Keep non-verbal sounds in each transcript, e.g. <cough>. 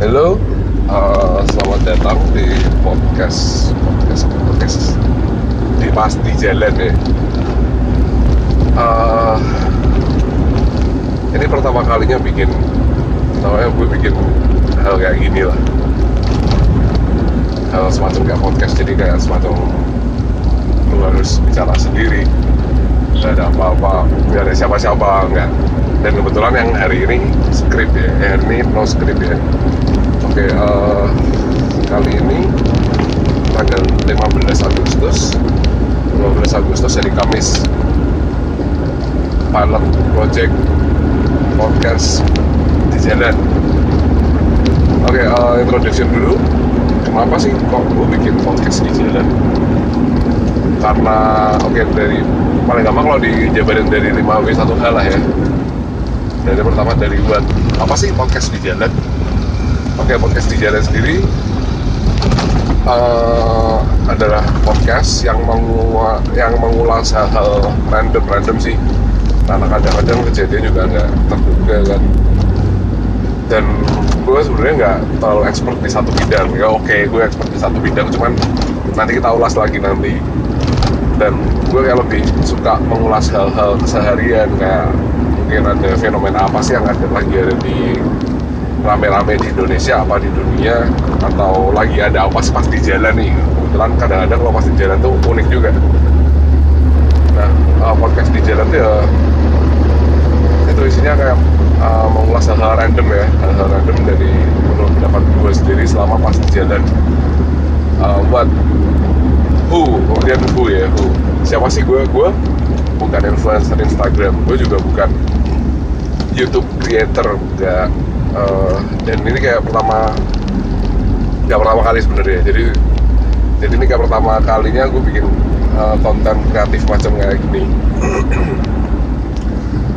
Halo, uh, selamat datang di podcast podcast podcast di pasti jalan ya. Uh, ini pertama kalinya bikin, namanya gue bikin hal kayak gini lah. Hal semacam kayak podcast, jadi kayak semacam lu harus bicara sendiri, gak ada apa-apa, gak ada siapa-siapa, enggak. Dan kebetulan yang hari ini skrip ya, eh, ini no skrip ya. Oke, eh, kali ini tanggal 15 Agustus 15 Agustus hari Kamis Pilot Project Podcast di jalan Oke, eh, introduction dulu Kenapa sih kok gue bikin podcast di jalan? Karena, oke dari paling gampang kalau dijabarin dari 5W1H lah ya Dari pertama dari buat apa sih podcast di jalan? Oke, podcast di jalan sendiri eh, adalah podcast yang mengu- yang mengulas hal-hal random-random sih. Karena kadang-kadang kejadian juga nggak terduga kan. Dan gue sebenarnya nggak terlalu expert di satu bidang. Ya oke, gue expert di satu bidang, cuman nanti kita ulas lagi nanti. Dan gue kayak lebih suka mengulas hal-hal keseharian kayak mungkin ada fenomena apa sih yang ada lagi ada di rame-rame di Indonesia apa di dunia atau lagi ada apa sih pas di jalan nih. Kebetulan kadang-kadang kalau pas di jalan tuh unik juga. Nah uh, podcast di jalan tuh ya itu isinya kayak uh, mengulas hal-hal random ya. Hal-hal random dari menurut pendapat gue sendiri selama pas di jalan. Uh, buat who kemudian who ya who siapa sih? Gue gue bukan influencer Instagram gue juga bukan YouTube creator enggak. Eh, dan ini kayak pertama nggak pertama kali sebenarnya. Jadi jadi ini kayak pertama kalinya gue bikin eh, konten kreatif macam kayak gini. <clears throat>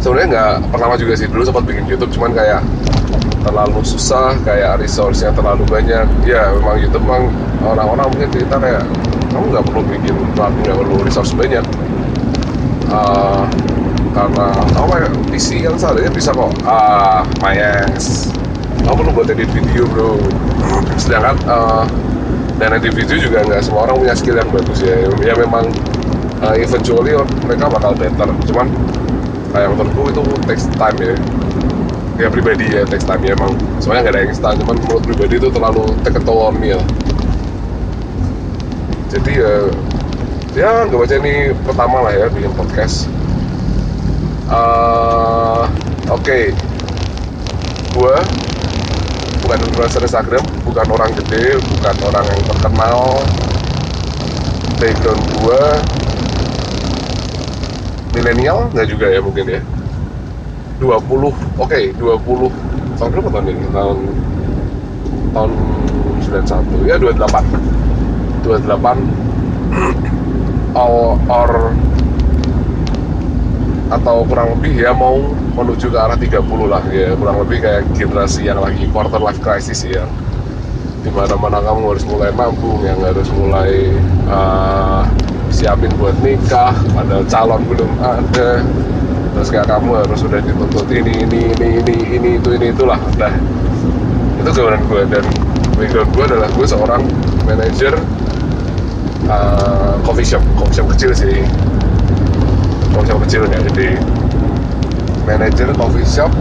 Sebenarnya nggak pertama juga sih. Dulu sempat bikin YouTube cuman kayak terlalu susah kayak resource-nya terlalu banyak. Ya memang YouTube memang orang-orang mungkin cerita kayak kamu nggak perlu bikin nggak perlu resource banyak. Eh, karena kamu kayak PC yang seadanya bisa kok. Ah mayas kamu perlu buat edit video bro. Sedangkan eh, dan edit video juga nggak semua orang punya skill yang bagus ya. Ya memang eh, eventually mereka bakal better. Cuman kayak menurutku itu takes time ya. Ya pribadi ya takes time ya emang. Soalnya nggak ada yang instan cuman menurut pribadi itu terlalu take ya jadi ya ya nggak baca ini pertama lah ya bikin podcast. Eh, oke. Gue bukan influencer Instagram bukan orang gede bukan orang yang terkenal. Background gue milenial nggak juga ya mungkin ya. 20 oke 20 tahun berapa tahun ini? Tahun tahun 91 ya 28 28 all or atau kurang lebih ya mau menuju ke arah 30 lah ya. Kurang lebih kayak generasi yang lagi quarter life crisis ya. Di mana mana kamu harus mulai nabung yang harus mulai uh, siapin buat nikah padahal calon belum ada. Terus kayak kamu harus sudah dituntut ini ini ini ini ini itu ini itulah. Nah itu gambaran gue? Dan background gue adalah gue seorang manajer uh, coffee shop coffee shop kecil sih. Coffee shop kecil nggak gede manajer coffee shop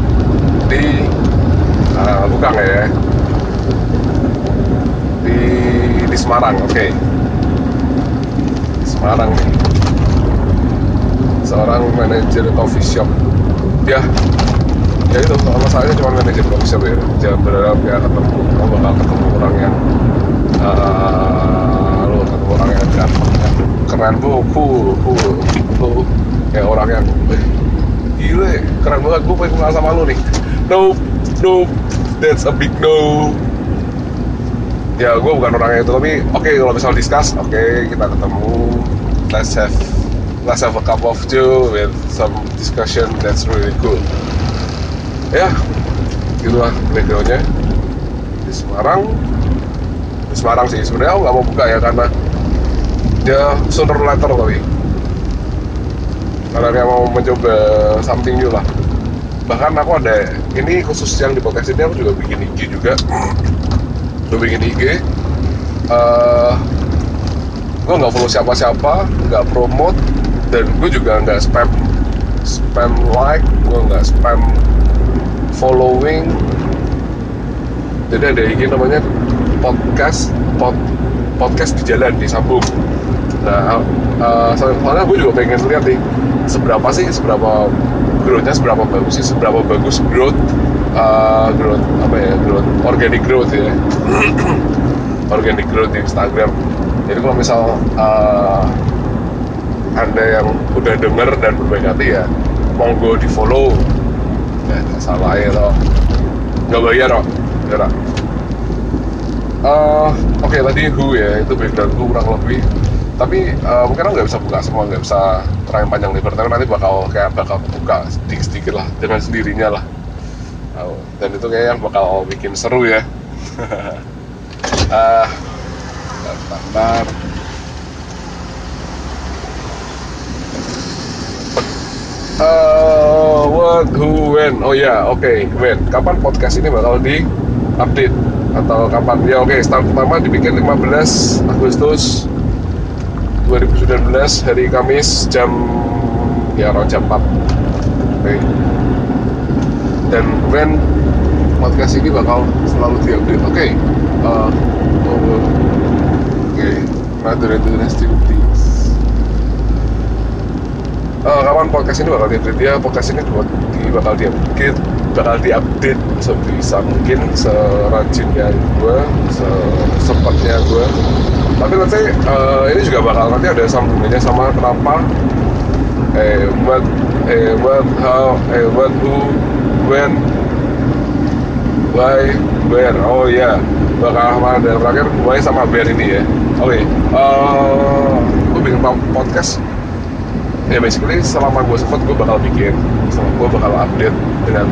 di uh, bukan ya. Di di Semarang oke. Di Semarang. Nih seorang manajer coffee shop. Ya ya itu masalahnya cuma manajer coffee shop ya. Jangan berharap ya ketemu kamu bakal ketemu orang yang uh, orang yang kan keren bu bu bu bu kayak orang yang "Eh, gile keren banget gue pengen kenal sama lu nih. No no that's a big no. Ya gue bukan orang itu tapi oke kalau misal discuss oke kita ketemu. Let's have let's have a cup of tea with some discussion that's really cool. Ya itulah backgroundnya. Di Semarang. Di Semarang sih sebenarnya aku nggak mau buka ya karena dia sooner later tapi karena dia mau mencoba something new lah. Bahkan aku ada ini khusus yang di podcast ini aku juga bikin IG juga. Gue bikin IG uh, gue nggak follow siapa-siapa nggak promote dan gue juga nggak spam spam like gue nggak spam following. Jadi ada IG namanya podcast pod, podcast di jalan di sambung nah uh, soalnya gue juga pengen lihat nih seberapa sih seberapa growthnya seberapa bagus sih seberapa bagus growth uh, growth apa ya growth organic growth ya. <clears throat> Organic growth di Instagram. Jadi kalau misal uh, anda yang udah denger dan berbaik hati ya monggo di follow ya nggak salah ya loh nggak bayar loh ya uh, oke okay, tadi who ya itu background gue kurang lebih tapi uh, mungkin nggak bisa buka semua nggak bisa terang panjang lebar tapi nanti bakal kayak bakal buka sedikit sedikit lah dengan sendirinya lah uh, dan itu kayak yang bakal bikin seru ya uh, <laughs> bentar, Uh, what, who, when? Oh ya, yeah, oke, okay. when? Kapan podcast ini bakal di update atau kapan? Ya oke, okay, start pertama dibikin 15 Agustus 2019 hari Kamis jam ya jam 4 oke okay. dan when podcast ini bakal selalu diupdate oke okay. uh, oh, oke okay. rather interesting things uh, kapan podcast ini bakal diupdate ya podcast ini di, bakal diupdate bakal diupdate sebisa mungkin serajinnya gue sesempatnya gue tapi nanti uh, ini juga bakal nanti ada sambungannya sama kenapa eh what eh what how eh what who when why where oh ya yeah. bakal ada terakhir why sama where ini ya oke okay. uh, gue bikin podcast ya basically selama gue sempat gue bakal bikin selama gue bakal update dengan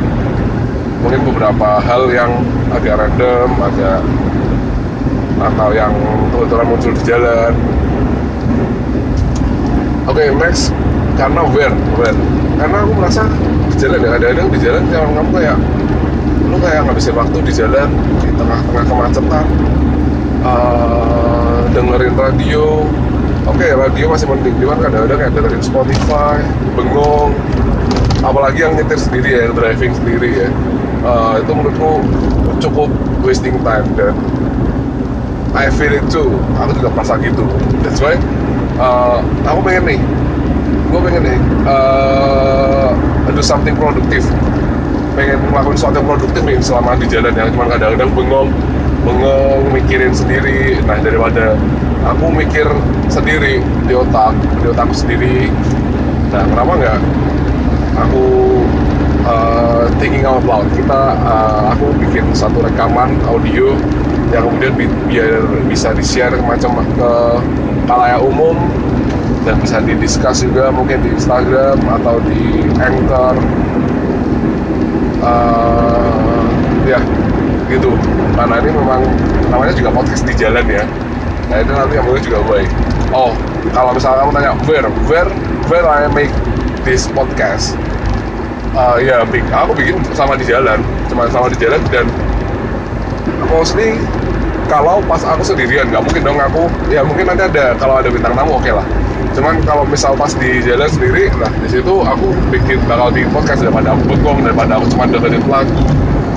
mungkin beberapa hal yang agak random agak atau yang kebetulan muncul di jalan. Oke okay, next karena where where karena aku merasa di jalan ya kadang-kadang di jalan jangan kamu kayak lu kayak ngabisin waktu di jalan di tengah-tengah kemacetan uh, dengerin radio oke okay, radio masih penting. Cuman kadang-kadang kayak dengerin Spotify bengong. Apalagi yang nyetir sendiri ya driving sendiri ya. Uh, itu menurutku cukup wasting time dan I feel it too. Aku juga merasa gitu. That's why uh, aku pengen nih gue pengen nih uh, do something produktif. Pengen melakukan sesuatu yang produktif nih selama di jalan yang cuma kadang-kadang bengong bengong mikirin sendiri. Nah daripada aku mikir sendiri di otak di otakku sendiri. Nah kenapa nggak aku uh, thinking out loud? Kita uh, aku bikin satu rekaman audio yang kemudian bi biar bisa di share macam ke kalayak umum. Dan bisa didiskus juga mungkin di Instagram atau di Anchor. Uh, ya gitu. Karena ini memang namanya juga podcast di jalan ya. Nah itu nanti yang juga baik. Oh kalau misalnya kamu tanya where where where I make this podcast? Uh, ya aku bikin sama di jalan. Cuma sama di jalan dan mostly kalau pas aku sendirian nggak mungkin dong aku ya mungkin nanti ada kalau ada bintang tamu oke okay lah. Cuman kalau misal pas di jalan sendiri nah di situ aku bikin bakal di podcast daripada aku bengong daripada aku cuma dengerin lagu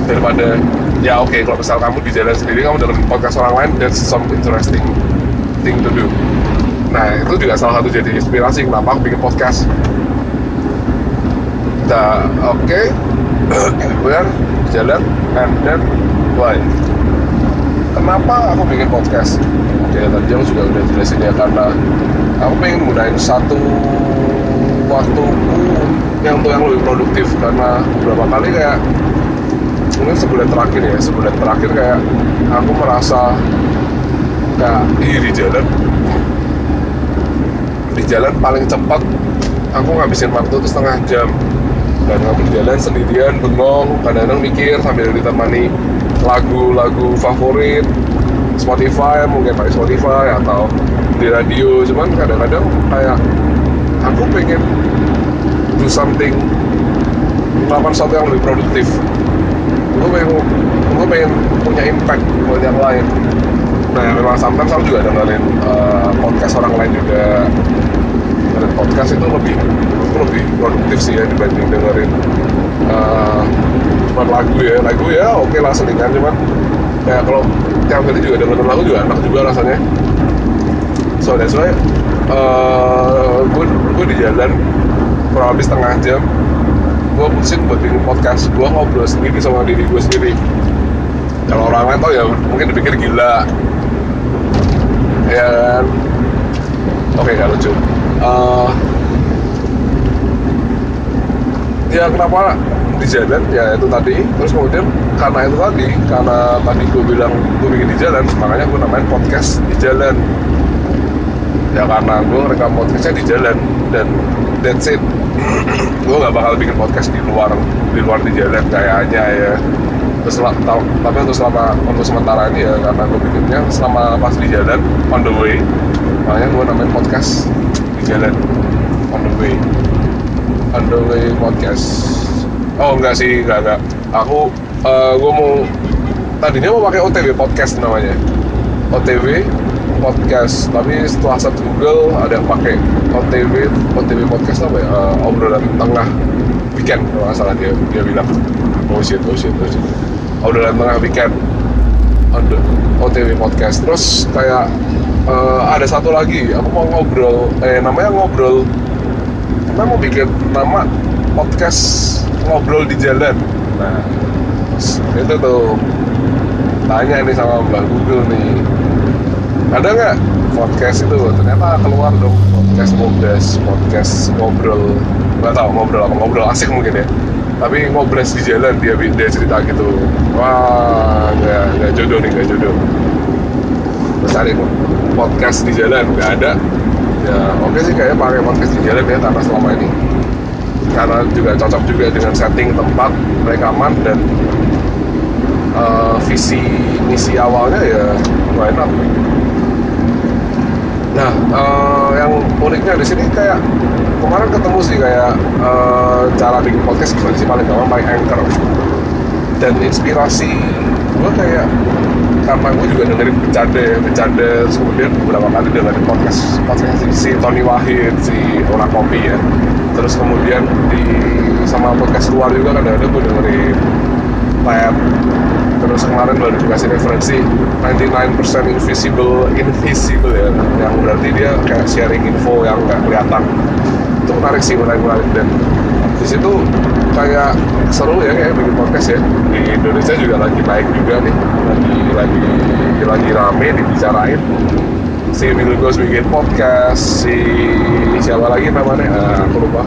daripada ya oke okay, kalau misal kamu di jalan sendiri kamu dengerin podcast orang lain that's some interesting thing to do. Nah itu juga salah satu jadi inspirasi kenapa aku bikin podcast. Nah oke. Okay. <clears throat> kemudian jalan and then why? Kenapa aku bikin podcast? Oke tadi aku juga udah jelasin ya karena aku pengen gunain satu waktuku yang untuk yang lebih produktif karena beberapa kali kayak mungkin sebulan terakhir ya sebulan terakhir kayak aku merasa kayak di jalan. Di jalan paling cepat aku ngabisin waktu itu setengah jam. Dan aku jalan sendirian bengong kadang-kadang mikir sambil ditemani lagu-lagu favorit Spotify mungkin pakai Spotify atau di radio. Cuman kadang-kadang kayak aku pengen do something melakukan sesuatu yang lebih produktif gue pengen gue pengen punya impact buat yang lain. Nah memang sometimes aku juga dengerin uh, podcast orang lain juga. Dengerin podcast itu lebih lebih produktif sih ya dibanding dengerin uh, cuman lagu ya. Lagu ya oke okay lah selingan cuman ya kalau tiap kali juga dengerin lagu juga enak juga rasanya. So that's why uh, gue gue di jalan kurang lebih setengah jam gue putusin buat bikin podcast. Gue ngobrol sendiri sama diri gue sendiri. Kalau orang lain tau ya mungkin dipikir gila. Ya kan? Oke gak lucu. Uh, ya kenapa di jalan? Ya itu tadi. Terus kemudian karena itu tadi karena tadi gue bilang gue bikin di jalan makanya gue namain podcast di jalan. Ya karena gue rekam podcastnya di jalan dan that's it gue gak bakal bikin podcast di luar di luar di jalan kayaknya ya. Terus tapi untuk selama untuk sementara ini ya karena gue bikinnya selama pas di jalan on the way. Makanya gue namain podcast di jalan on the way. On the way podcast. Oh enggak sih enggak enggak. Aku uh, gue mau tadinya mau pakai OTW podcast namanya. OTW podcast. Tapi setelah search Google ada yang pakai OTW OTW podcast apa ya? Uh, obrolan tengah weekend kalau nggak salah dia dia bilang. Oh shit oh shit oh shit. Obrolan tengah weekend. OTW podcast. Terus kayak uh, ada satu lagi. Aku mau ngobrol eh namanya ngobrol. Kita mau bikin nama podcast ngobrol di jalan. Nah itu tuh tanya nih sama mbak Google nih ada nggak podcast itu? Ternyata keluar dong podcast ngobrol podcast ngobrol. Nggak tahu ngobrol apa? Ngobrol asik mungkin ya. Tapi ngobrol di jalan dia dia cerita gitu. Wah nggak nggak jodoh nih nggak jodoh. Cari podcast di jalan nggak ada. Ya oke sih kayaknya pakai podcast di jalan ya karena selama ini. Karena juga cocok juga dengan setting tempat rekaman dan uh, visi misi awalnya ya why not nah uh, yang uniknya di sini kayak kemarin ketemu sih kayak uh, cara bikin podcast gimana sih paling gampang paling anchor. Dan inspirasi gue kayak karena gue juga dengerin bercanda bercanda kemudian beberapa kali dengerin podcast podcast si Tony Wahid si Ora Kopi ya. Terus kemudian di sama podcast luar juga kan ada gue dengerin Ted terus kemarin baru dikasih referensi 99% invisible invisible ya yang berarti dia kayak sharing info yang nggak kelihatan. Itu menarik sih menarik menarik dan di situ kayak seru ya kayak bikin podcast ya. Di Indonesia juga lagi naik juga nih lagi lagi lagi rame dibicarain. Si Milgos bikin podcast si siapa lagi namanya? Nah, aku lupa.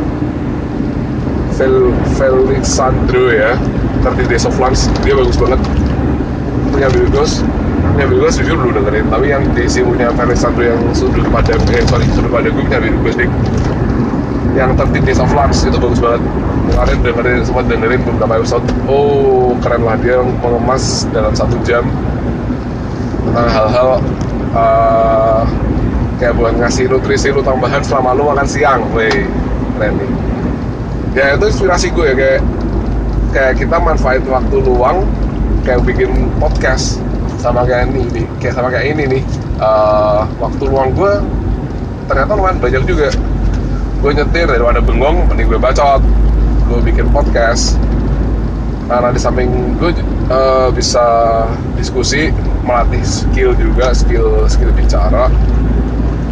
Fel Felix Sandro ya 30 Days of Lunch dia bagus banget. Punya Milgos punya Milgos jujur belum dengerin tapi yang di si punya Felix Sandro yang sudut pada eh sorry sudut pada gue punya Milgos dik yang 30 Days of Lunch itu bagus banget. Kemarin dengerin sempat dengerin beberapa episode. Oh keren lah dia mengemas dalam satu jam. Tentang hal-hal uh, kayak buat ngasih nutrisi lu tambahan selama lu makan siang. Weh keren nih. Ya itu inspirasi gue ya kayak kayak kita manfaat waktu luang kayak bikin podcast sama kayak ini nih kayak sama kayak ini nih. Uh, waktu luang gue ternyata lumayan banyak juga. Gue nyetir daripada bengong mending gue bacot. Gue bikin podcast. Karena di samping gue uh, bisa diskusi melatih skill juga skill skill bicara.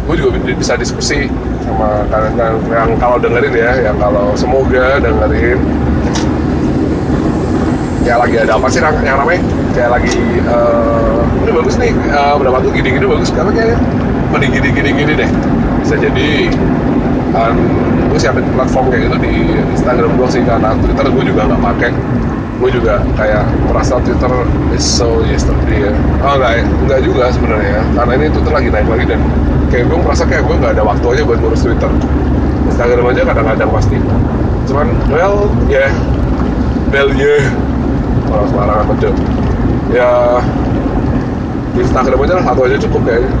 Gue juga bisa diskusi sama kalian yang, yang kalau dengerin ya yang kalau semoga dengerin ya lagi ada apa sih yang namanya kayak lagi uh, ini bagus nih. Uh, berapa tuh? Gini gini bagus. Karena kayak? Mending gini gini gini deh. Bisa jadi um, gue siapin platform kayak gitu di Instagram gue sih karena Twitter gue juga nggak pakai gue juga kayak merasa Twitter is so yesterday ya. Oh enggak enggak juga sebenarnya karena ini Twitter lagi naik lagi dan kayak gue merasa kayak gue nggak ada waktu aja buat ngurus Twitter. Instagram aja kadang-kadang pasti. Cuman well ya. Yeah. well ya. yeah. Orang sembarangan aja ya Instagram aja lah satu aja cukup kayaknya.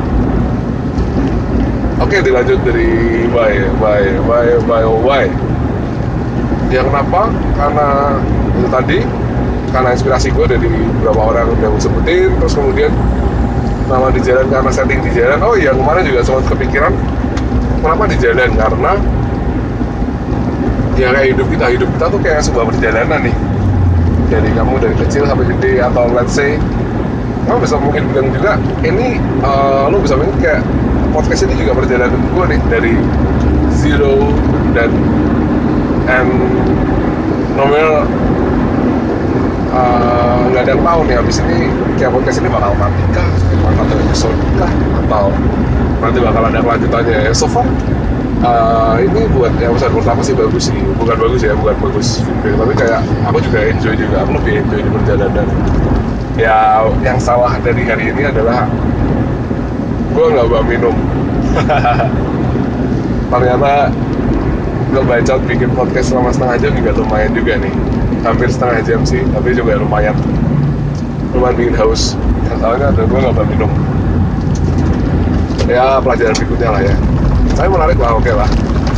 Oke dilanjut dari why why why why why ya kenapa? Karena itu tadi karena inspirasi gue dari beberapa orang yang sebutin terus kemudian nama di jalan karena setting di jalan. Oh iya kemarin juga sempat kepikiran kenapa di jalan? Karena ya kayak hidup kita hidup kita tuh kayak sebuah perjalanan nih jadi kamu dari kecil sampai gede atau let's say kamu bisa mungkin bilang juga ini uh, lo bisa mungkin kayak podcast ini juga perjalanan gue nih dari zero dan and nominal uh, nggak ada yang tahu nih habis ini kayak podcast ini bakal mati kah? Satu episode kah? Atau nanti bakal ada kelanjutannya ya? So far uh, ini buat yang episode pertama sih bagus sih. Bukan bagus ya bukan bagus feedback tapi kayak aku juga enjoy juga. Aku lebih enjoy di perjalanan. Ya yang salah dari hari ini adalah gue nggak bawa minum. <laughs> Ternyata baca bikin podcast selama setengah jam juga lumayan juga nih. Hampir setengah jam sih tapi juga lumayan. Lumayan bikin haus. Yang salahnya ada gue nggak bawa minum. Ya pelajaran berikutnya lah ya saya menarik lah oke lah.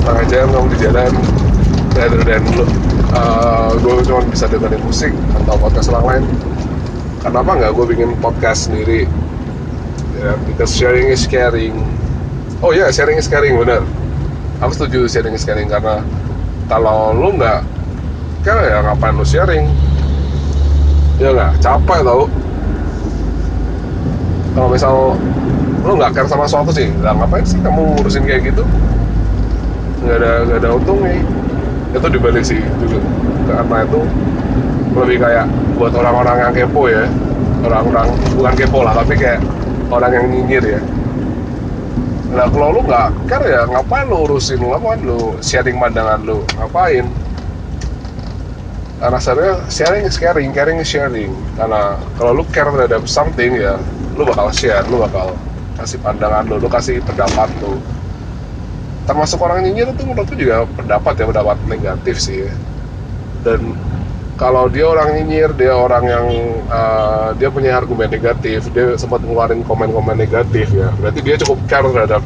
Setengah jam kamu di jalan rather than uh, gue cuma bisa dengerin musik atau podcast orang lain. Kenapa nggak gue bikin podcast sendiri? Ya because sharing is caring. Oh ya yeah, sharing is caring benar aku setuju sharing is caring karena kalau lu nggak kan ya ngapain lu sharing? Ya nggak? Capek tau. Kalau misal lu nggak care sama sesuatu sih. Nggak ngapain sih kamu ngurusin kayak gitu? Nggak ada nggak ada untung nih itu dibalik sih juga karena itu lebih kayak buat orang-orang yang kepo ya. Orang-orang bukan kepo lah tapi kayak orang yang nyinyir ya. Nah kalau lu nggak care ya ngapain lu urusin lu? Ngapain lu sharing pandangan lu? Ngapain? Karena sebenarnya sharing is caring caring is sharing. Karena kalau lu care terhadap something ya lu bakal share lu bakal kasih pandangan lu lu kasih pendapat lu. Termasuk orang nyinyir itu menurutku juga pendapat ya pendapat negatif sih. Dan kalau dia orang nyinyir dia orang yang uh, dia punya argumen negatif dia sempat ngeluarin komen-komen negatif ya. Berarti dia cukup care terhadap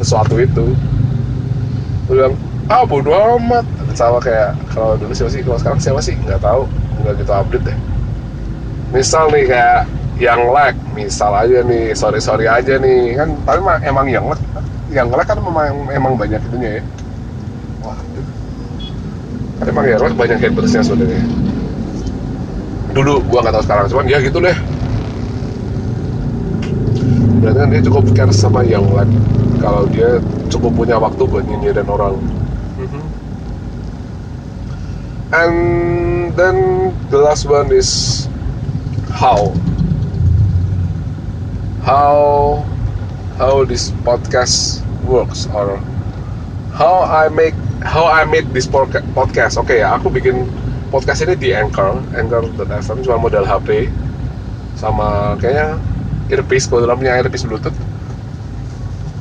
sesuatu itu. Gue bilang ah bodo amat. Sama kayak kalau dulu siapa sih? Kalau sekarang siapa sih? Nggak tahu. Nggak gitu update deh. Misal nih kayak yang lag misal aja nih sorry sorry aja nih. Kan tapi emang yang lag yang lag kan memang emang banyak itunya ya. Wah emang ya lag banyak hatersnya sebenarnya. Dulu gua nggak tahu sekarang cuman ya gitu deh. Berarti kan dia cukup care sama yang lag. Kalau dia cukup punya waktu buat nyinyirin orang. And then the last one is how how how this podcast works or how I make how I make this podcast. Oke okay, ya, aku bikin podcast ini di Anchor, Anchor.fm cuma modal HP sama kayaknya earpiece kalau dalamnya earpiece Bluetooth.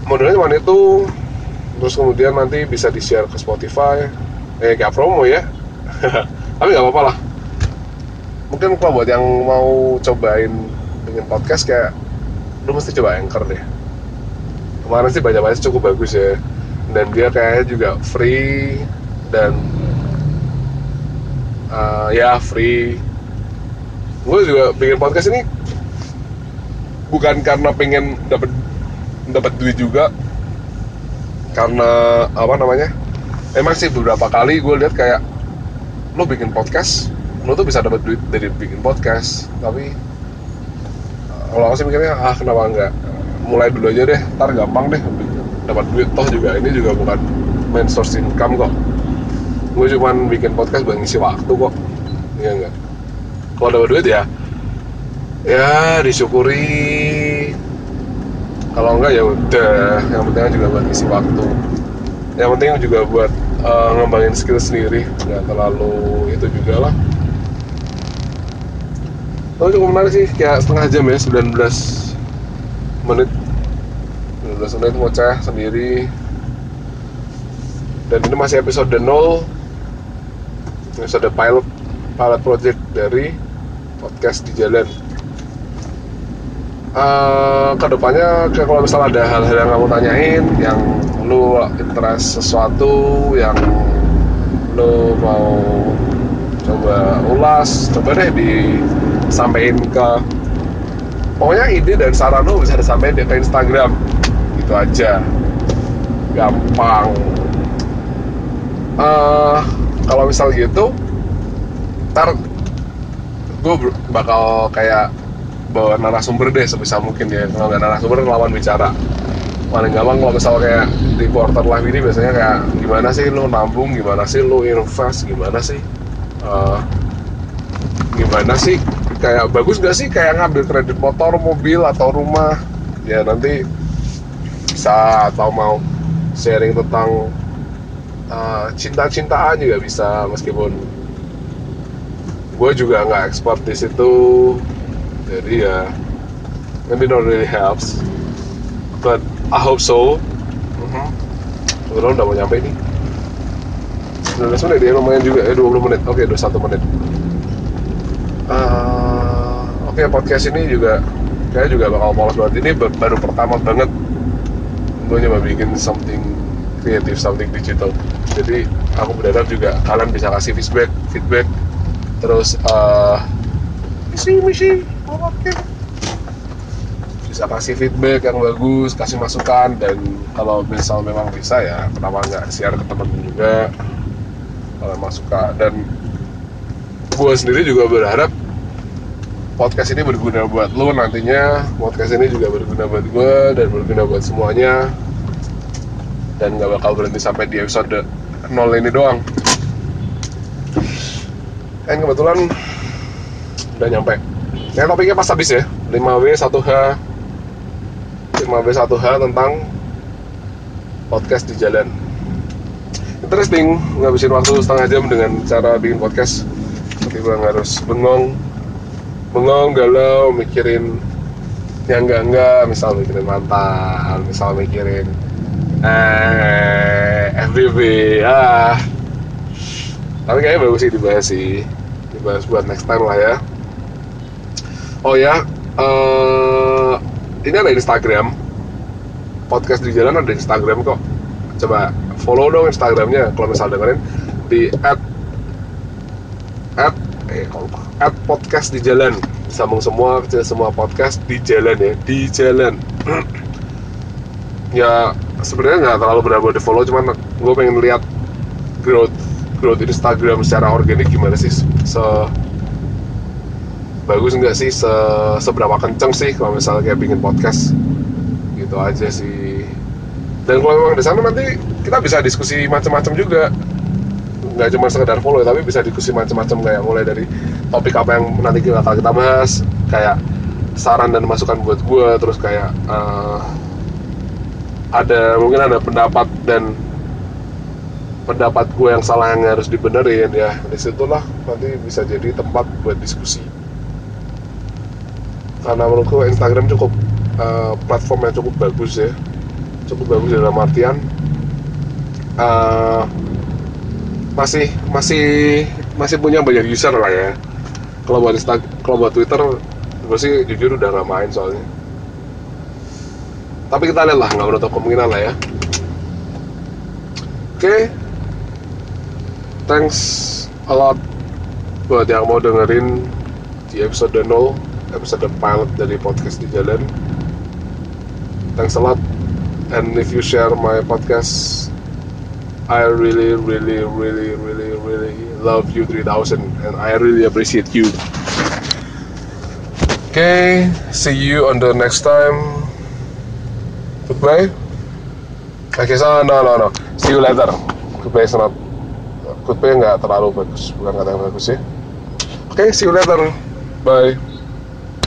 Modalnya cuma itu, terus kemudian nanti bisa di share ke Spotify. Eh kayak promo ya, <laughs> tapi nggak apa-apa lah. Mungkin kalau buat yang mau cobain bikin podcast kayak lu mesti coba Anchor deh. Kemarin sih baca-baca cukup bagus ya. Dan dia kayaknya juga free dan uh, ya free. Gue juga bikin podcast ini bukan karena pengen dapat dapat duit juga. Karena apa namanya emang sih beberapa kali gue lihat kayak lo bikin podcast lo tuh bisa dapat duit dari bikin podcast. Tapi kalau aku sih mikirnya ah kenapa enggak? Mulai dulu aja deh ntar gampang deh. Dapat duit toh juga ini juga bukan main source income kok. Gue cuman bikin podcast buat ngisi waktu kok. Iya enggak? Kalau dapat duit ya ya disyukuri. Kalau enggak ya udah. Yang penting juga buat ngisi waktu. Yang penting juga buat uh, ngembangin skill sendiri. Nggak terlalu itu juga lah Oh cukup menarik sih, kayak setengah jam ya, 19 menit. 19 menit ngoceh sendiri. Dan ini masih episode 0 Episode pilot Pilot project dari podcast di jalan. Uh, Ke depannya kalau misalnya ada hal-hal yang kamu tanyain Yang lu interest sesuatu Yang lo mau coba ulas coba deh disampaikan ke pokoknya ide dan saran lo bisa disampaikan di Instagram. Gitu aja. Gampang. Uh, kalau misal gitu ntar gue bakal kayak bawa narasumber deh sebisa mungkin ya. Kalau nggak narasumber lawan bicara. Paling gampang kalau misal kayak di quarter life ini biasanya kayak gimana sih lo nabung? Gimana sih lo invest? Gimana sih uh, gimana sih kayak bagus gak sih kayak ngambil kredit motor mobil atau rumah? Ya nanti bisa atau mau sharing tentang uh, cinta-cintaan juga bisa meskipun gue juga nggak expert di situ. Jadi ya maybe not really helps but I hope so. Uh-huh. udah udah mau nyampe nih. 19 menit ya lumayan juga ya 20 menit. Oke okay, 21 menit. Uh, oke okay, podcast ini juga kayak juga bakal polos banget. Ini baru pertama banget gue nyoba bikin something kreatif something digital. Jadi aku berharap juga kalian bisa kasih feedback feedback. Terus uh, misi misi oke. Bisa kasih feedback yang bagus kasih masukan dan kalau misal memang bisa ya kenapa nggak share ke temen juga kalau masukan dan gue sendiri juga berharap podcast ini berguna buat lo nantinya. Podcast ini juga berguna buat gue dan berguna buat semuanya. Dan nggak bakal berhenti sampai di episode nol ini doang. Dan kebetulan udah nyampe. Yang topiknya pas habis ya. 5W 1H 5B1H tentang podcast di jalan. Interesting ngabisin waktu setengah jam dengan cara bikin podcast. Bang harus bengong bengong galau mikirin yang enggak enggak misal mikirin mantan misal mikirin eh FBB ah. Tapi kayaknya bagus sih dibahas sih. Dibahas buat next time lah ya. Oh ya uh, ini ada Instagram. Podcast di jalan ada Instagram kok. Coba follow dong Instagramnya kalau misal dengerin di at at eh kalau at podcast di jalan. Sambung semua kecil semua podcast di jalan ya di jalan. <clears throat> Ya sebenarnya nggak terlalu berapa di follow cuman gue pengen lihat growth growth Instagram secara organik gimana sih se bagus nggak sih se seberapa kenceng sih kalau misalnya kayak bikin podcast. Gitu aja sih. Dan kalau memang di sana nanti kita bisa diskusi macam-macam juga nggak cuma sekedar follow tapi bisa diskusi macam-macam kayak mulai dari topik apa yang nanti kita kita bahas kayak saran dan masukan buat gue terus kayak uh, ada mungkin ada pendapat dan pendapat gue yang salah yang harus dibenerin ya. Di situlah nanti bisa jadi tempat buat diskusi. Karena menurutku Instagram cukup uh, platform yang cukup bagus ya. Cukup bagus dalam artian uh, masih masih masih punya banyak user lah ya. Kalau buat Instagram kalau buat Twitter gue sih jujur udah main soalnya. Tapi kita lihat lah nggak menutup kemungkinan lah ya. Oke. Okay. thanks a lot buat yang mau dengerin di episode 0 episode pilot dari podcast di jalan. Thanks a lot. And if you share my podcast I really really really really really love you 3000 and I really appreciate you. Okay see you on the next time. Goodbye. Okay so no no no. See you later. Goodbye not goodbye nggak terlalu bagus. Bukan kata yang bagus ya oke okay, see you later. Bye